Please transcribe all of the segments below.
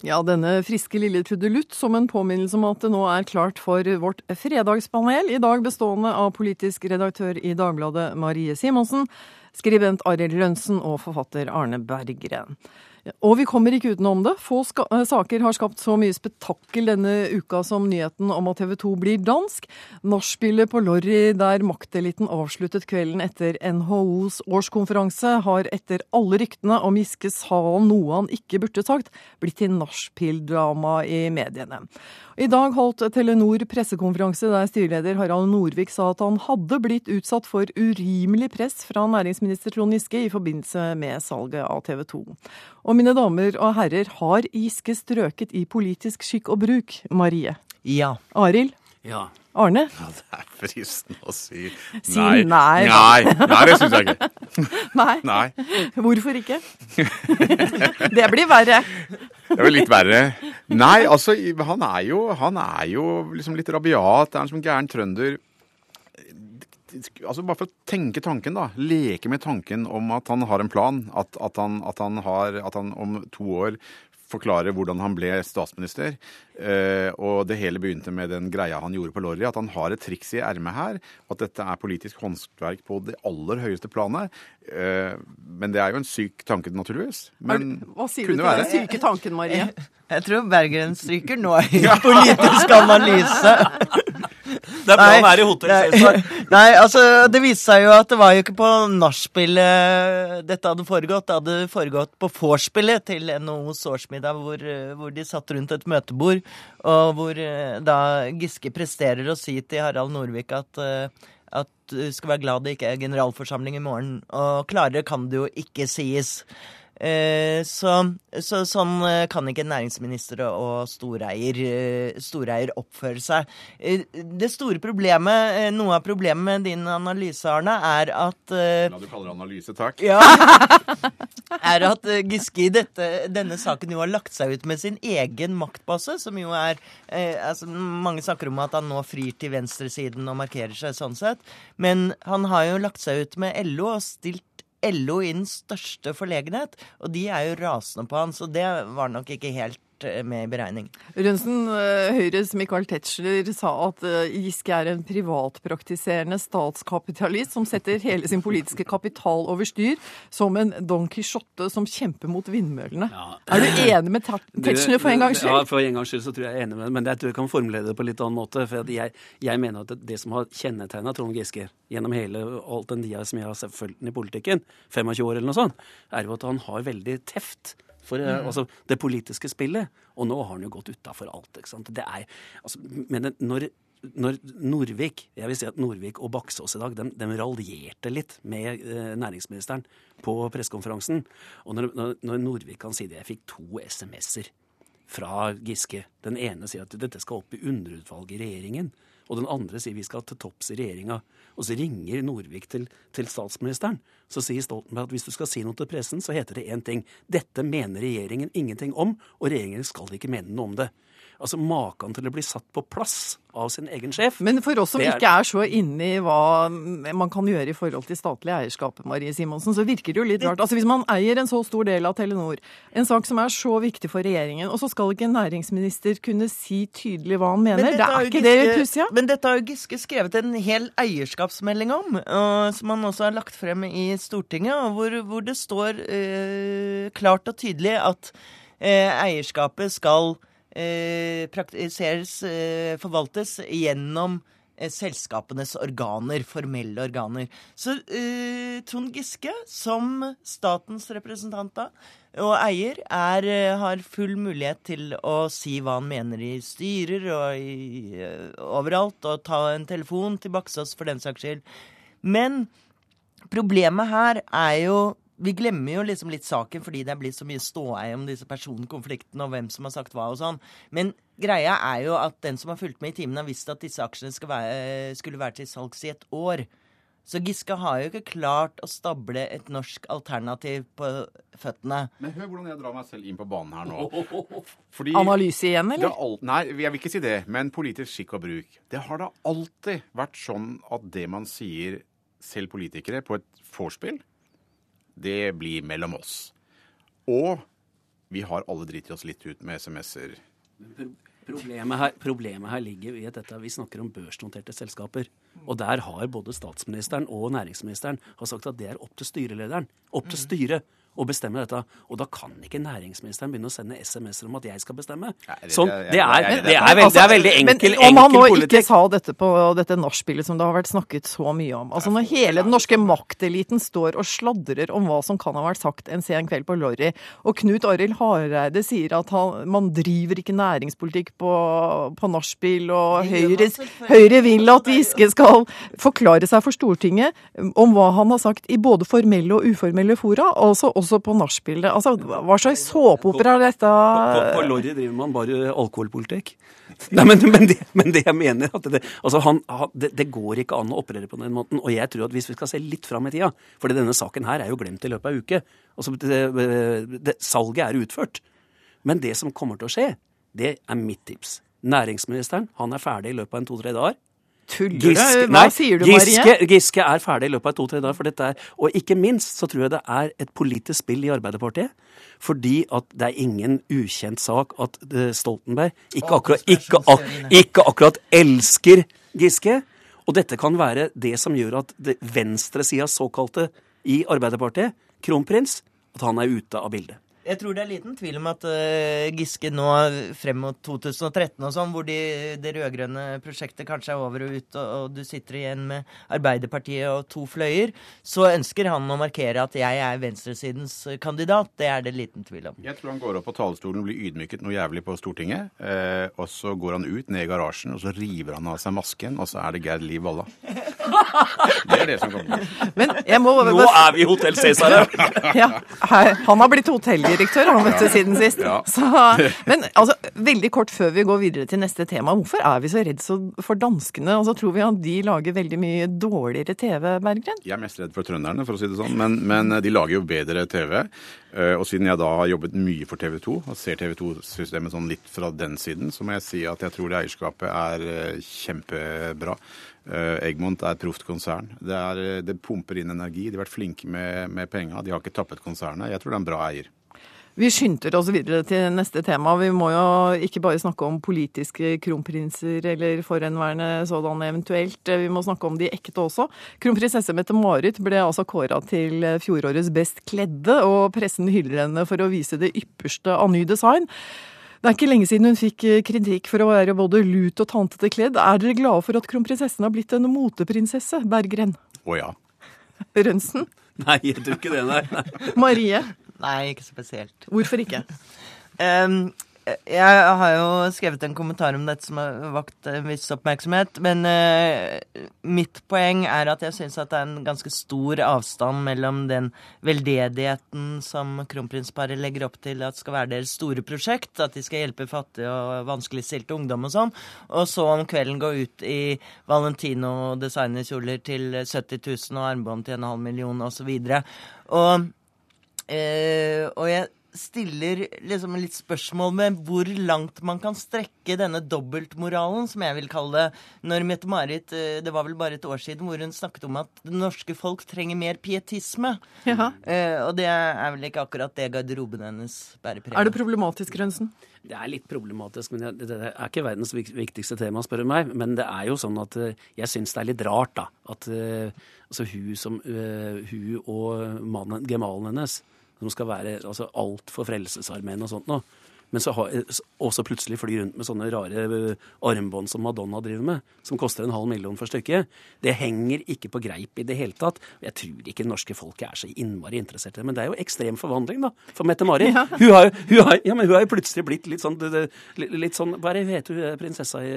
Ja, denne friske lille trudelutt som en påminnelse om at det nå er klart for vårt fredagspanel, i dag bestående av politisk redaktør i Dagbladet Marie Simonsen, skribent Arild Lønsen og forfatter Arne Berggren. Og vi kommer ikke utenom det. Få eh, saker har skapt så mye spetakkel denne uka som nyheten om at TV 2 blir dansk. Nachspielet på Lorry, der makteliten avsluttet kvelden etter NHOs årskonferanse, har etter alle ryktene om Giske sa noe han ikke burde sagt, blitt til nachspiel-drama i mediene. I dag holdt Telenor pressekonferanse der styreleder Harald Norvik sa at han hadde blitt utsatt for urimelig press fra næringsminister Trond Giske i forbindelse med salget av TV 2. Og mine damer og herrer, har Giske strøket i politisk skikk og bruk? Marie? Ja. Arild? Ja. Arne? Ja, det er fristende å si nei. Si nei. Nei, nei det syns jeg ikke. Nei. Nei. Hvorfor ikke? det blir verre. Det er vel litt verre. Nei, altså, han er jo, han er jo liksom litt rabiat. Det er en som gæren trønder. Altså Bare for å tenke tanken, da. Leke med tanken om at han har en plan. At, at, han, at, han, har, at han om to år forklarer hvordan han ble statsminister. Eh, og det hele begynte med den greia han gjorde på Lorry, at han har et triks i ermet her. Og at dette er politisk håndverk på det aller høyeste planet. Eh, men det er jo en syk tanke, naturligvis. Men Hva sier du kunne til være. den syke tanken, Marie? Jeg tror Bergen stryker nå i politisk analyse. Det er bra nei, å være i Hotell Cæsar. nei, altså, det viste seg jo at det var jo ikke på nachspielet dette hadde foregått. Det hadde foregått på vorspielet til NHOs årsmiddag, hvor, eh, hvor de satt rundt et møtebord, og hvor eh, da Giske presterer å si til Harald Norvik at eh, at du skal være glad det ikke er generalforsamling i morgen. Og klarere kan det jo ikke sies. Eh, så, så sånn eh, kan ikke næringsminister og storeier, eh, storeier oppføre seg. Det store problemet, noe av problemet med din analyse, Arne, er at ja La du kaller det analyse, takk. ja, er at Giske i dette, denne saken jo har lagt seg ut med sin egen maktbase, som jo er altså, Mange snakker om at han nå frir til venstresiden og markerer seg sånn sett, men han har jo lagt seg ut med LO og stilt LO i den største forlegenhet, og de er jo rasende på han, så det var nok ikke helt eh, med i beregning. Rønsen, eh, Høyres Michael Tetzschler sa at eh, Giske er en privatpraktiserende statskapitalist som setter hele sin politiske kapital over styr, som en Don Quijote som kjemper mot vindmøllene. Ja. Er du enig med Tetzschner for en gangs Ja, for en gangs skyld så tror jeg jeg er enig med ham, Men jeg tror jeg kan formulere det på litt annen måte. For jeg, jeg mener at det, som har kjennetegna Trond Giske gjennom hele alt den tida som jeg har fulgt ham i politikken, 25 år eller noe sånt, er jo at han har veldig teft for mm. altså, det politiske spillet. Og nå har han jo gått utafor alt. ikke sant? Det er, altså, men når, når Norvik jeg vil si at Norvik og Baksås i dag de, de raljerte litt med eh, næringsministeren på pressekonferansen. Og når, når, når Norvik kan si det Jeg fikk to SMS-er fra Giske. Den ene sier at dette skal opp i underutvalget i regjeringen. Og den andre sier vi skal til topps i regjeringa. Og så ringer Norvik til, til statsministeren. Så sier Stoltenberg at hvis du skal si noe til pressen, så heter det én ting. Dette mener regjeringen ingenting om, og regjeringen skal ikke mene noe om det. Altså Maken til å bli satt på plass av sin egen sjef. Men for oss som er- ikke er så inne i hva man kan gjøre i forhold til statlig eierskap, Marie Simonsen, så virker det jo litt rart. Altså Hvis man eier en så stor del av Telenor, en sak som er så viktig for regjeringen, og så skal ikke en næringsminister kunne si tydelig hva han mener, Men det er ikke ikke det Giske- Ja? Men dette har jo Giske skrevet en hel eierskapsmelding om, og, som han også har lagt frem i Stortinget, og hvor, hvor det står øh, klart og tydelig at øh, eierskapet skal praktiseres, eh, forvaltes gjennom eh, selskapenes organer, formelle organer. Så eh, Trond Giske, som statens representant da, og eier, er, eh, har full mulighet til å si hva han mener i styrer og i, eh, overalt, og ta en telefon til Baksås for den saks skyld. Men problemet her er jo vi glemmer jo liksom litt saken fordi det er blitt så mye ståei om disse personkonfliktene og hvem som har sagt hva og sånn. Men greia er jo at den som har fulgt med i timen, har visst at disse aksjene være, skulle være til salgs i et år. Så Giske har jo ikke klart å stable et norsk alternativ på føttene. Men hør hvordan jeg drar meg selv inn på banen her nå. Fordi Analyse igjen, eller? Alt, Nei, jeg vil ikke si det, men politisk skikk og bruk. Det har da alltid vært sånn at det man sier, selv politikere, på et vorspiel, det blir mellom oss. Og Vi har alle driti oss litt ut med SMS-er. Problemet her, problemet her ligger i at dette, vi snakker om børsnoterte selskaper. Og der har både statsministeren og næringsministeren har sagt at det er opp til styrelederen, opp til styret, å bestemme dette. Og da kan ikke næringsministeren begynne å sende SMS-er om at jeg skal bestemme. Nei, det- Sånn, er, det, er, veld, det er veldig enkel, politikk. Men om han nå ikke sa dette på dette nachspielet som det har vært snakket så mye om Altså Når hele den norske makteliten står og sladrer om hva som kan ha vært sagt en sen kveld på Lorry, og Knut Arild Hareide sier at han, man driver ikke næringspolitikk på, på nachspiel, og Høyre. Høyre vil at Giske skal forklare seg for Stortinget om hva han har sagt i både formelle og uformelle fora, altså også på nachspielet. Altså, hva slags såpeopera er dette? På, på Lorry driver man bare alkoholpolitikk. Nei, men, men, det, men det jeg mener at det, altså han, det, det går ikke an å operere på den måten. Og jeg tror at hvis vi skal se litt fram i tida For denne saken her er jo glemt i løpet av en uke. Altså, det, salget er utført. Men det som kommer til å skje, det er mitt tips. Næringsministeren han er ferdig i løpet av en to-tre dager. Tuller Giske, du? Hva nei, sier du, Giske, Marie? Giske er ferdig i løpet av to-tre dager. for dette er, Og ikke minst så tror jeg det er et politisk spill i Arbeiderpartiet. Fordi at det er ingen ukjent sak at eh, Stoltenberg ikke akkurat, ikke, ikke akkurat elsker Giske. Og dette kan være det som gjør at det venstresidas såkalte i Arbeiderpartiet, kronprins, at han er ute av bildet. Jeg tror det er liten tvil om at uh, Giske nå frem mot 2013 og sånn, hvor de, det rød-grønne prosjektet kanskje er over og ut, og, og du sitter igjen med Arbeiderpartiet og to fløyer, så ønsker han å markere at jeg er venstresidens kandidat. Det er det liten tvil om. Jeg tror han går opp på talerstolen og blir ydmyket noe jævlig på Stortinget. Eh, og så går han ut, ned i garasjen, og så river han av seg masken, og så er det Gerd Liv Valla. Det er det som kommer. Men jeg må Nå er vi Hotell Cæsar! Ja, han har blitt hotelldirektør han vet du, siden sist. Ja. Så, men altså, veldig kort før vi går videre til neste tema. Hvorfor er vi så redd for danskene? Altså, tror vi at de lager veldig mye dårligere TV, Berggren? Jeg er mest redd for trønderne, for å si det sånn. Men, men de lager jo bedre TV. Eh, Og siden jeg da har jobbet mye for TV 2, og ser TV 2-systemet sånn litt fra den siden, så må jeg si at jeg tror det eierskapet er eh, kjempebra. Eh, Egmont er et proft konsern. Det, er, eh, det pumper inn energi. De har vært flinke med, med penga. De har ikke tappet konsernet. Jeg tror det er en bra eier. Vi skynder oss videre til neste tema. Vi må jo ikke bare snakke om politiske kronprinser eller forhenværende sådan eventuelt. Vi må snakke om de ekte også. Kronprinsesse Mette-Marit ble altså kåra til fjorårets best kledde, og pressen hyller henne for å vise det ypperste av ny design. Det er ikke lenge siden hun fikk kritikk for å være både lut og tantete kledd. Er dere glade for at kronprinsessen har blitt en moteprinsesse, Berggren? Å ja. Rønsen? Nei, jeg tror ikke det, nei. nei. Marie? Nei, ikke spesielt. Hvorfor ikke? um, jeg har jo skrevet en kommentar om dette som har vakt en viss oppmerksomhet. Men uh, mitt poeng er at jeg syns at det er en ganske stor avstand mellom den veldedigheten som kronprinsparet legger opp til at skal være deres store prosjekt, at de skal hjelpe fattige og vanskeligstilte ungdom og sånn, og så om kvelden gå ut i Valentino designerkjoler til 70 000 og armbånd til en halv million osv. Og Eh, og jeg stiller liksom litt spørsmål med hvor langt man kan strekke denne dobbeltmoralen, som jeg vil kalle det, når Mette-Marit eh, Det var vel bare et år siden hvor hun snakket om at det norske folk trenger mer pietisme. Ja. Eh, og det er vel ikke akkurat det garderoben hennes bærer preg Er det problematisk, Rønsen? Det er litt problematisk, men det, er ikke verdens viktigste tema, spør du meg. Men det er jo sånn at eh, jeg syns det er litt rart, da. At eh, altså hun, som, eh, hun og mannen, gemalen hennes, som skal være altså, alt for Frelsesarmeen og sånt nå. Men så har, også plutselig fly rundt med sånne rare eh, armbånd som Madonna driver med, som koster en halv million for stykket. Det henger ikke på greip i det hele tatt. Jeg tror ikke det norske folket er så innmari interessert i det. Men det er jo ekstrem forvandling, da, for Mette-Mari. Ja. Hun, har hun, har- ja, hun har jo plutselig blitt litt sånn, det, det, litt- sånn Hva er det heter hun prinsessa i,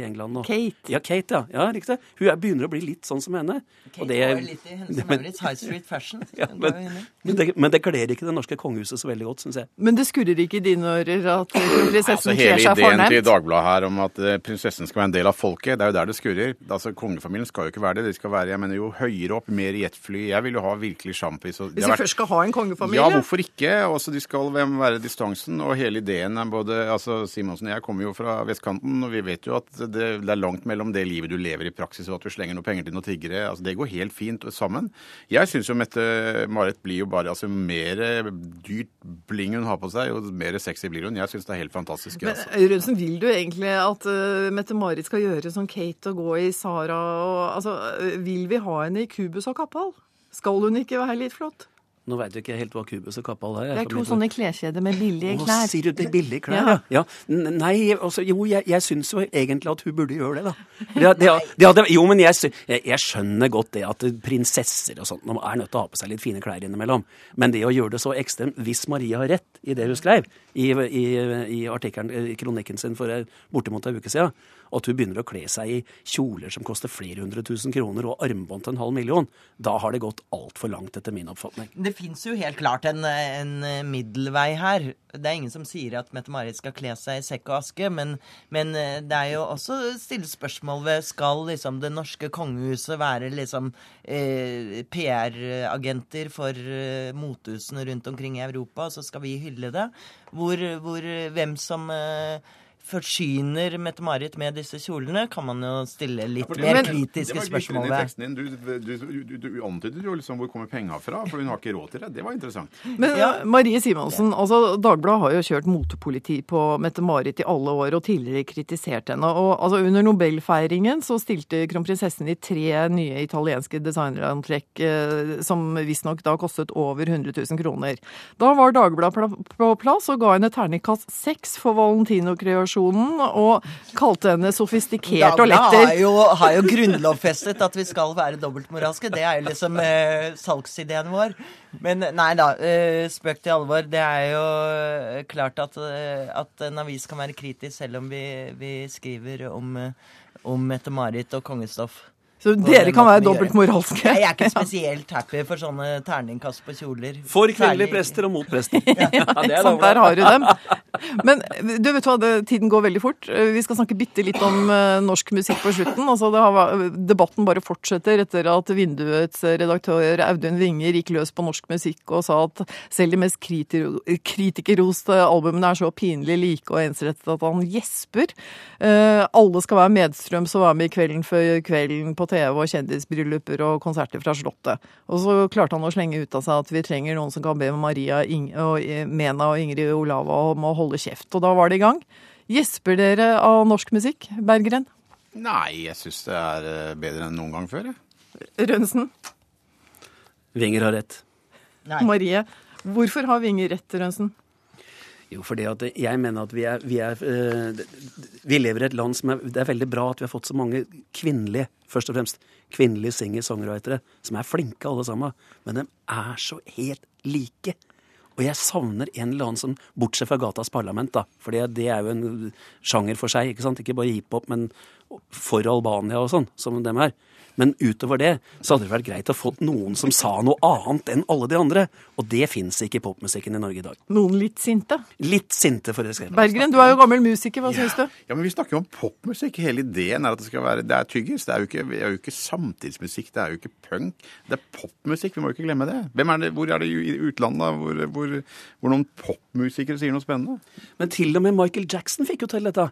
i England nå? Kate. Ja, Kate, ja. ja riktig. Hun er, begynner å bli litt sånn som henne. Kate var litt i hennes men- High Street Fashion. ja, men, men, det, men det kler ikke det norske kongehuset så veldig godt, syns jeg. Men det skurrer ikke i dine hører at kronprinsessen Altså, kler hele ideen til. Dagbladet her om at eh, prinsessen skal være en del av folket, det er jo der det skurrer. Altså, Kongefamilien skal jo ikke være det. De skal være jeg mener, jo høyere opp, mer jetfly. Jeg vil jo ha virkelig sjampis. Hvis de vi vært- først skal ha en kongefamilie. Ja, hvorfor ikke? Også de skal være distansen, og hele ideen er både altså Simonsen og jeg kommer jo fra vestkanten, og vi vet jo at det, det er langt mellom det livet du lever i praksis, og at du slenger noe penger til noen tiggere. Altså, det går helt fint sammen. Jeg syns jo Mette-Marit blir jo bare altså mer dyrt bling hun har på seg, jo mer sexy blir hun. Jeg syns det er helt fantastisk. Men altså. Rønsen, vil du egentlig at uh, Mette-Marit skal gjøre som Kate og gå i Sara og Altså, øh, vil vi ha henne i kubus og kappal? Skal hun ikke være litt flott? Nå veit jeg ikke helt hva kubus og kappal er. Det er to sånne kleskjeder med billige Å, klær. sier du det? Billige klær, Ja. ja. Nei, altså, jo, jeg, jeg syns jo egentlig at hun burde gjøre det, da. Det, det, det, det jo, men jeg, jeg, skjønner godt det at prinsesser og sånt er nødt til å ha på seg litt fine klær innimellom. Men det å gjøre det så ekstremt, hvis Maria har rett i det hun skrev i, i, i artikkelen, i kronikken sin for eh, bortimot ei uke siden, at hun begynner å kle seg i kjoler som koster flere hundre tusen kroner og armbånd til en halv million, da har det gått altfor langt, etter min oppfatning. Det fins jo helt klart en, en middelvei her. Det er ingen som sier at Mette-Marit skal kle seg i sekk og aske, men, men eh, det er jo også stille spørsmål ved skal liksom det norske kongehuset være liksom eh, PR-agenter for eh, mothusene rundt omkring i Europa, og så skal vi hylle det? Hvor, hvor hvem som eh, forsyner Mette-Marit med disse kjolene, kan man jo stille litt mer Men- kritiske spørsmål ved. Du, du, du, du, du antydet jo liksom hvor kommer penga fra, for hun har ikke råd til det. Det var interessant. Men Ja. uh, Marie Simonsen, altså Dagbladet har jo kjørt motepoliti på Mette-Marit i alle år, og tidligere kritisert henne. Og altså, Under Nobelfeiringen så stilte kronprinsessen i tre nye italienske designerantrekk, eh, som visstnok da kostet over 100 000 kroner. Da var Dagbladet på plass og ga henne terningkast seks for Valentino-kreasjonen, og kalte henne sofistikert og letter. har jo, har jo grunnlovfestet at vi skal være dobbeltmoralske. Det er jo liksom eh, salgsideen vår. Men nei da, eh, spøk til alvor. Det er jo eh, klart at, eh, at en avis kan være kritisk selv om vi, vi skriver om, eh, om Mette-Marit og kongestoff. Så dere kan være dobbeltmoralske. Jeg er ikke spesielt happy for sånne terningkast på kjoler. For kvinnelige prester og mot prester. Ja, ja, sant, der har du dem. Men du vet hva, det, tiden går veldig fort. Vi skal snakke bitte litt om uh, norsk musikk på slutten. Altså, det har, debatten bare fortsetter etter at Vinduets redaktør Audun Winger gikk løs på norsk musikk og sa at selv de mest kriti- kritikerroste albumene er så pinlig like og ensrettet at han gjesper. Uh, alle skal være medstrøms og være med i Kvelden før kvelden på TV og kjendisbrylluper og konserter fra Slottet. Og så klarte han å slenge ut av seg at vi trenger noen som kan be Maria og eh, Mena og Ingrid Olava om å holde kjeft. Og da var det i gang. Gjesper dere av norsk musikk, Berggren? Nei, jeg syns det er eh, bedre enn noen gang før. Jeg. Rønsen? Vinger har rett. Nei. Marie? Hvorfor har Winger rett, Rønsen? Jo, fordi at jeg mener at vi er, vi er eh, Vi lever i et land som er Det er veldig bra at vi har fått så mange kvinnelige, først og fremst, kvinnelige singer-songwritere, som er flinke alle sammen. Men de er så helt like. Og jeg savner en eller annen som Bortsett fra Gatas Parlament, da. For det, er jo en sjanger for seg. ikke sant? Ikke bare hiphop, men for Albania og sånn, som dem er. Men utover det så hadde det vært greit å få noen som sa noe annet enn alle de andre. Og det fins ikke i popmusikken i Norge i dag. Noen litt sinte? Litt sinte, for å si det Berggren, du er jo gammel musiker, hva syns du? Ja, men vi snakker jo om popmusikk. Hele ideen er at det skal være Det er tyggis. Det er jo ikke, er jo ikke samtidsmusikk. Det er jo ikke punk. Det er popmusikk. Vi må jo ikke glemme det. Hvem er det, hvor er det i utlandet hvor, hvor, hvor noen popmusikere sier noe spennende? Men til og med Michael Jackson fikk jo til dette.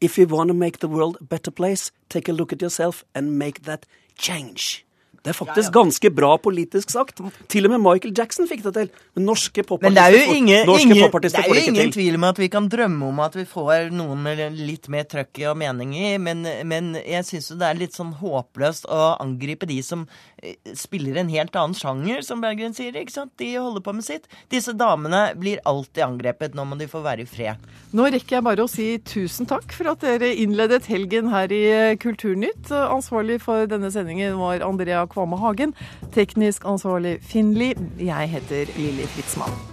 If you wanna make the world a better place, take a look at yourself and make that change. Det er faktisk ganske bra politisk sagt. Til og med Michael Jackson fikk det til. Men norske får det er jo popartister ingen, ingen, det er jo ingen til. tvil om at vi kan drømme om at vi får noen med litt mer trøkk og mening i, men, men jeg syns jo det er litt sånn håpløst å angripe de som eh, spiller en helt annen sjanger, som Berggren sier. ikke sant? De holder på med sitt. Disse damene blir alltid angrepet. Nå må de få være i fred. Nå rekker jeg bare å si tusen takk for at dere innledet helgen her i Kulturnytt. Ansvarlig for denne sendingen var Andrea Kvamme Hagen. Teknisk ansvarlig Finn. Jeg heter Lilly Fritzmann.